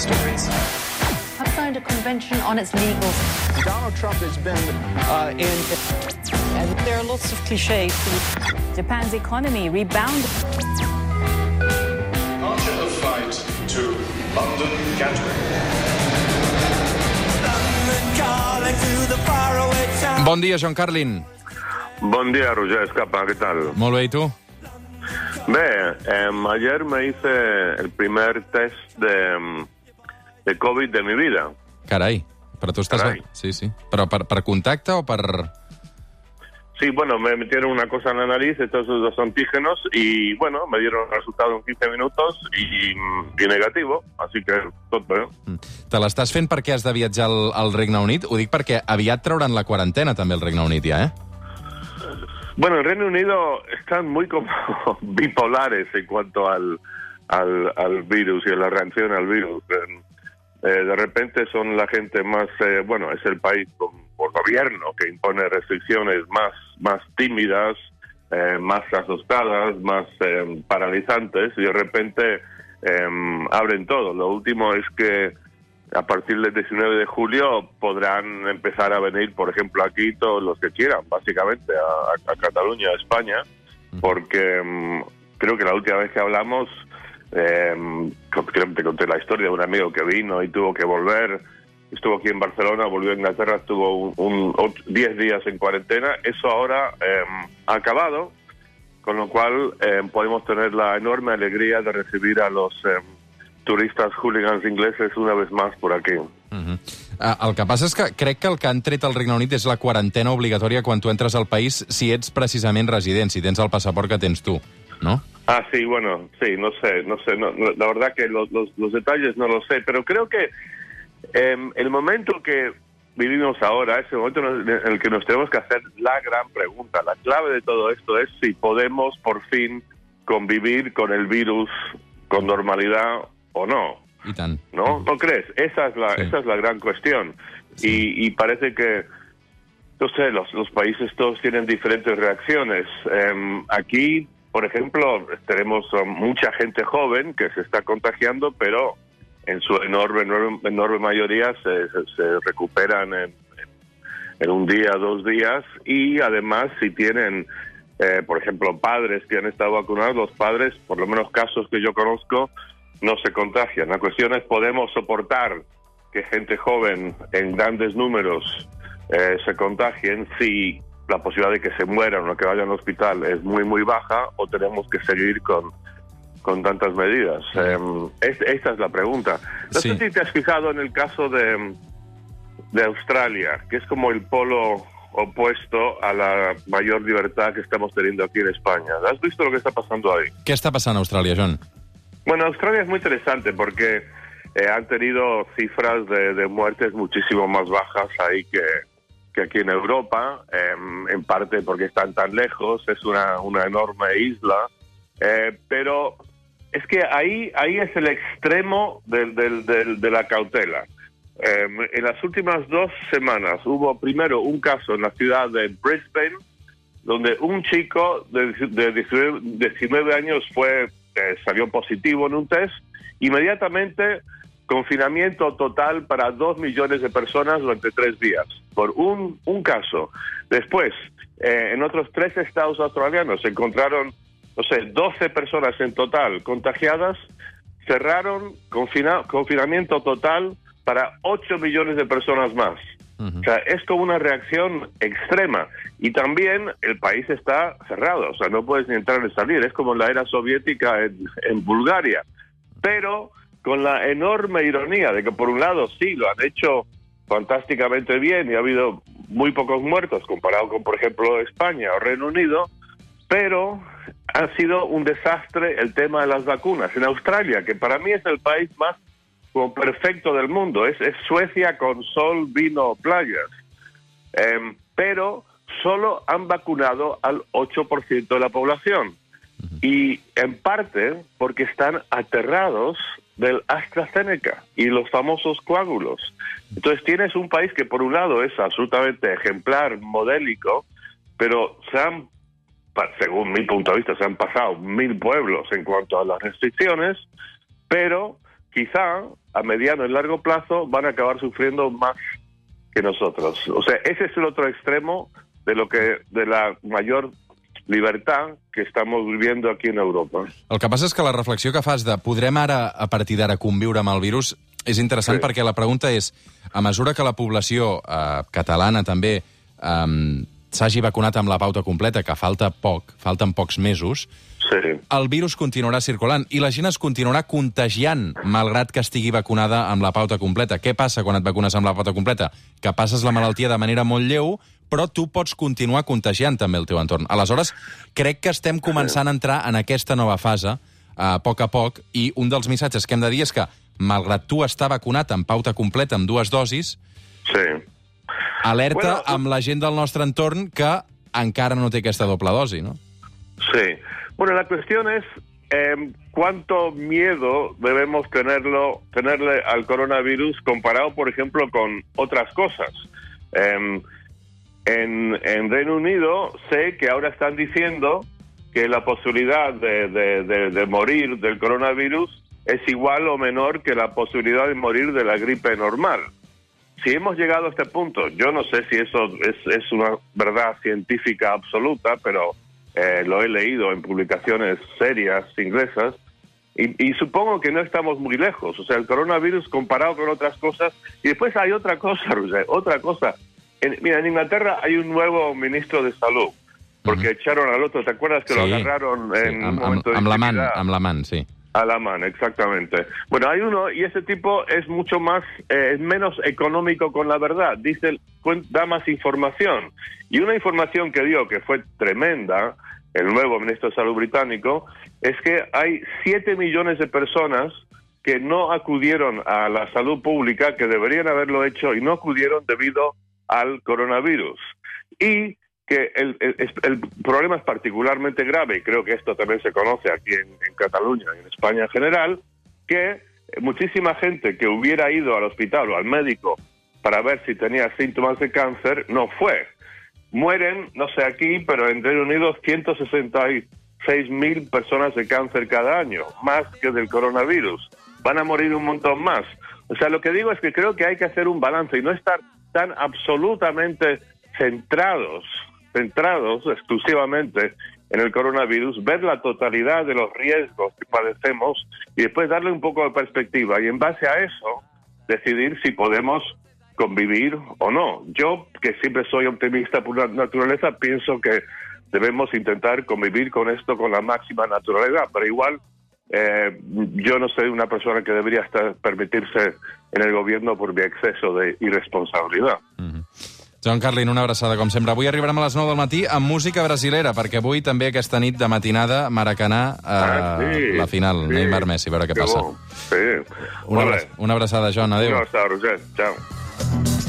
stories. have signed a convention on its legals. Donald Trump has been uh, in. And there are lots of cliches. Japan's economy rebounded. Departure of flight to London Gatwick. Bon dia, John Carlin. Buen día, Roger Escapa, ¿qué tal? Molt bé, i tu? Bé, em, ayer me hice el primer test de, de COVID de mi vida. Carai, però tu estàs... Carai. Sí, sí. Però per, per contacte o per... Sí, bueno, me metieron una cosa en la nariz, estos dos antígenos, y bueno, me dieron el resultado en 15 minutos y, y negativo, así que tot bé. Mm. Te l'estàs fent perquè has de viatjar al, al Regne Unit? Ho dic perquè aviat trauran la quarantena també el Regne Unit ja, eh? Bueno, el Reino Unido están muy como bipolares en cuanto al, al, al virus y a la reacción al virus. Eh, de repente son la gente más, eh, bueno, es el país con, por gobierno que impone restricciones más, más tímidas, eh, más asustadas, más eh, paralizantes y de repente eh, abren todo. Lo último es que a partir del 19 de julio podrán empezar a venir, por ejemplo, aquí todos los que quieran, básicamente, a, a Cataluña, a España, porque mm, creo que la última vez que hablamos, eh, creo que te conté la historia de un amigo que vino y tuvo que volver, estuvo aquí en Barcelona, volvió a Inglaterra, estuvo un, un och- 10 días en cuarentena, eso ahora eh, ha acabado, con lo cual eh, podemos tener la enorme alegría de recibir a los turistas hooligans ingleses una vez más por aquí. Uh -huh. uh, el que passa és que crec que el que han tret al Regne Unit és la quarantena obligatòria quan tu entres al país si ets precisament resident, si tens el passaport que tens tu, no? Ah, sí, bueno, sí, no sé, no sé, no, no, la verdad que los, los, los detalles no lo sé, pero creo que em, el momento que vivimos ahora es el momento en el- que nos tenemos que hacer la gran pregunta. La clave de todo esto es si podemos por fin convivir con el virus con normalidad o no. ¿no? ¿No crees? Esa es la, Sí. esa es la gran cuestión. Y, y parece que, no sé, los, los países todos tienen diferentes reacciones. Em, aquí, por ejemplo, tenemos mucha gente joven que se está contagiando, pero en su enorme, enorme, enorme mayoría se, se- se recuperan en, en un día, dos días, y además si tienen, eh, por ejemplo, padres que han estado vacunados, los padres, por lo menos casos que yo conozco, no se contagian. La cuestión es, ¿podemos soportar que gente joven en grandes números eh, se contagien si la posibilidad de que se mueran o que vayan al hospital es muy, muy baja o tenemos que seguir con, con tantas medidas? Eh, es- esta es la pregunta. No Sí. sé si te has fijado en el caso de, de Australia, que es como el polo opuesto a la mayor libertad que estamos teniendo aquí en España. ¿Has visto lo que está pasando ahí? Què està passant a Austràlia, John? Bueno, Australia es muy interesante porque eh, han tenido cifras de, de muertes muchísimo más bajas ahí que, que aquí en Europa, em, en parte porque están tan lejos, es una, una enorme isla, eh, pero es que ahí, ahí es el extremo del- del- del- de la cautela. Em, en las últimas dos semanas hubo primero un caso en la ciudad de Brisbane, donde un chico de, de 19, 19 años fue eh, salió positivo en un test, inmediatamente confinamiento total para dos millones de personas durante tres días, por un, un caso. Después, eh, en otros tres estados australianos se encontraron, no sé, 12 personas en total contagiadas, cerraron confina- confinamiento total para 8 millones de personas más. O sea, es como una reacción extrema. Y también el país está cerrado, o sea, no puedes ni entrar ni salir. Es como la era soviética en, en Bulgaria. Pero con la enorme ironía de que, por un lado, sí, lo han hecho fantásticamente bien y ha habido muy pocos muertos comparado con, por ejemplo, España o Reino Unido, pero ha sido un desastre el tema de las vacunas. En Australia, que para mí es el país más como perfecto del mundo, es, es Suecia con sol, vino, playas. Em, pero solo han vacunado al 8% de la población. Y en parte porque están aterrados del AstraZeneca y los famosos coágulos. Entonces tienes un país que por un lado es absolutamente ejemplar, modélico, pero se han, según mi punto de vista, se han pasado mil pueblos en cuanto a las restricciones, pero quizá a mediano y largo plazo van a acabar sufriendo más que nosotros. O sea, ese es el otro extremo de lo que de la mayor libertad que estamos viviendo aquí en Europa. El que passa és que la reflexió que fas de podrem ara, a partir d'ara, conviure amb el virus, és interessant Sí. perquè la pregunta és, a mesura que la població eh, catalana també eh, s'hagi vacunat amb la pauta completa, que falta poc, falten pocs mesos, Sí. el virus continuarà circulant i la gent es continuarà contagiant malgrat que estigui vacunada amb la pauta completa. Què passa quan et vacunes amb la pauta completa? Que passes la malaltia de manera molt lleu, però tu pots continuar contagiant també el teu entorn. Aleshores, crec que estem començant a entrar en aquesta nova fase, a poc a poc, i un dels missatges que hem de dir és que, malgrat tu estar vacunat amb pauta completa, amb dues dosis, Sí. alerta Bueno, amb la gent del nostre entorn que encara no té aquesta doble dosi, no? Sí. Bueno, la cuestión es eh, cuánto miedo debemos tenerlo, tenerle al coronavirus comparado, por ejemplo, con otras cosas. Eh, en, en Reino Unido sé que ahora están diciendo que la posibilidad de, morir del coronavirus es igual o menor que la posibilidad de morir de la gripe normal. Si hemos llegado a este punto, yo no sé si eso es, una verdad científica absoluta, pero eh, lo he leído en publicaciones serias inglesas y, y supongo que no estamos muy lejos. O sea, el coronavirus comparado con otras cosas. Y después hay otra cosa, Roger, otra cosa. En, mira, en Inglaterra hay un nuevo ministro de salud, porque echaron al otro. ¿Te acuerdas que lo agarraron en sí, un amb, momento de amb la man, intimidad? amb la man, sí. A la mano, exactamente. Bueno, hay uno y ese tipo es mucho más, eh, es menos económico con la verdad. Dice, da más información. Y una información que dio que fue tremenda, el nuevo ministro de Salud británico, es que hay 7 millones de personas que no acudieron a la salud pública, que deberían haberlo hecho y no acudieron debido al coronavirus. Y que el, el- problema es particularmente grave, y creo que esto también se conoce aquí en, Cataluña y en España en general, que muchísima gente que hubiera ido al hospital o al médico para ver si tenía síntomas de cáncer no fue. Mueren, no sé aquí, pero en Reino Unido 166 mil personas de cáncer cada año, más que del coronavirus. Van a morir un montón más. O sea, lo que digo es que creo que hay que hacer un balance y no estar tan absolutamente centrados, centrados exclusivamente en el coronavirus, ver la totalidad de los riesgos que padecemos y después darle un poco de perspectiva y en base a eso decidir si podemos convivir o no. Yo, que siempre soy optimista por naturaleza, pienso que debemos intentar convivir con esto con la máxima naturalidad, pero igual eh, yo no soy una persona que debería estar permitirse en el gobierno por mi exceso de irresponsabilidad. Joan Carlin, una abraçada, com sempre. Avui arribarem a les 9 del matí amb música brasilera, perquè avui també aquesta nit de matinada Maracanà, eh, Ah, sí, la final, sí. Neymar-Messi, a veure què Que passa. bo. Sí. Una, abra una abraçada, Joan, adéu. Una abraçada, Roger. Ciao.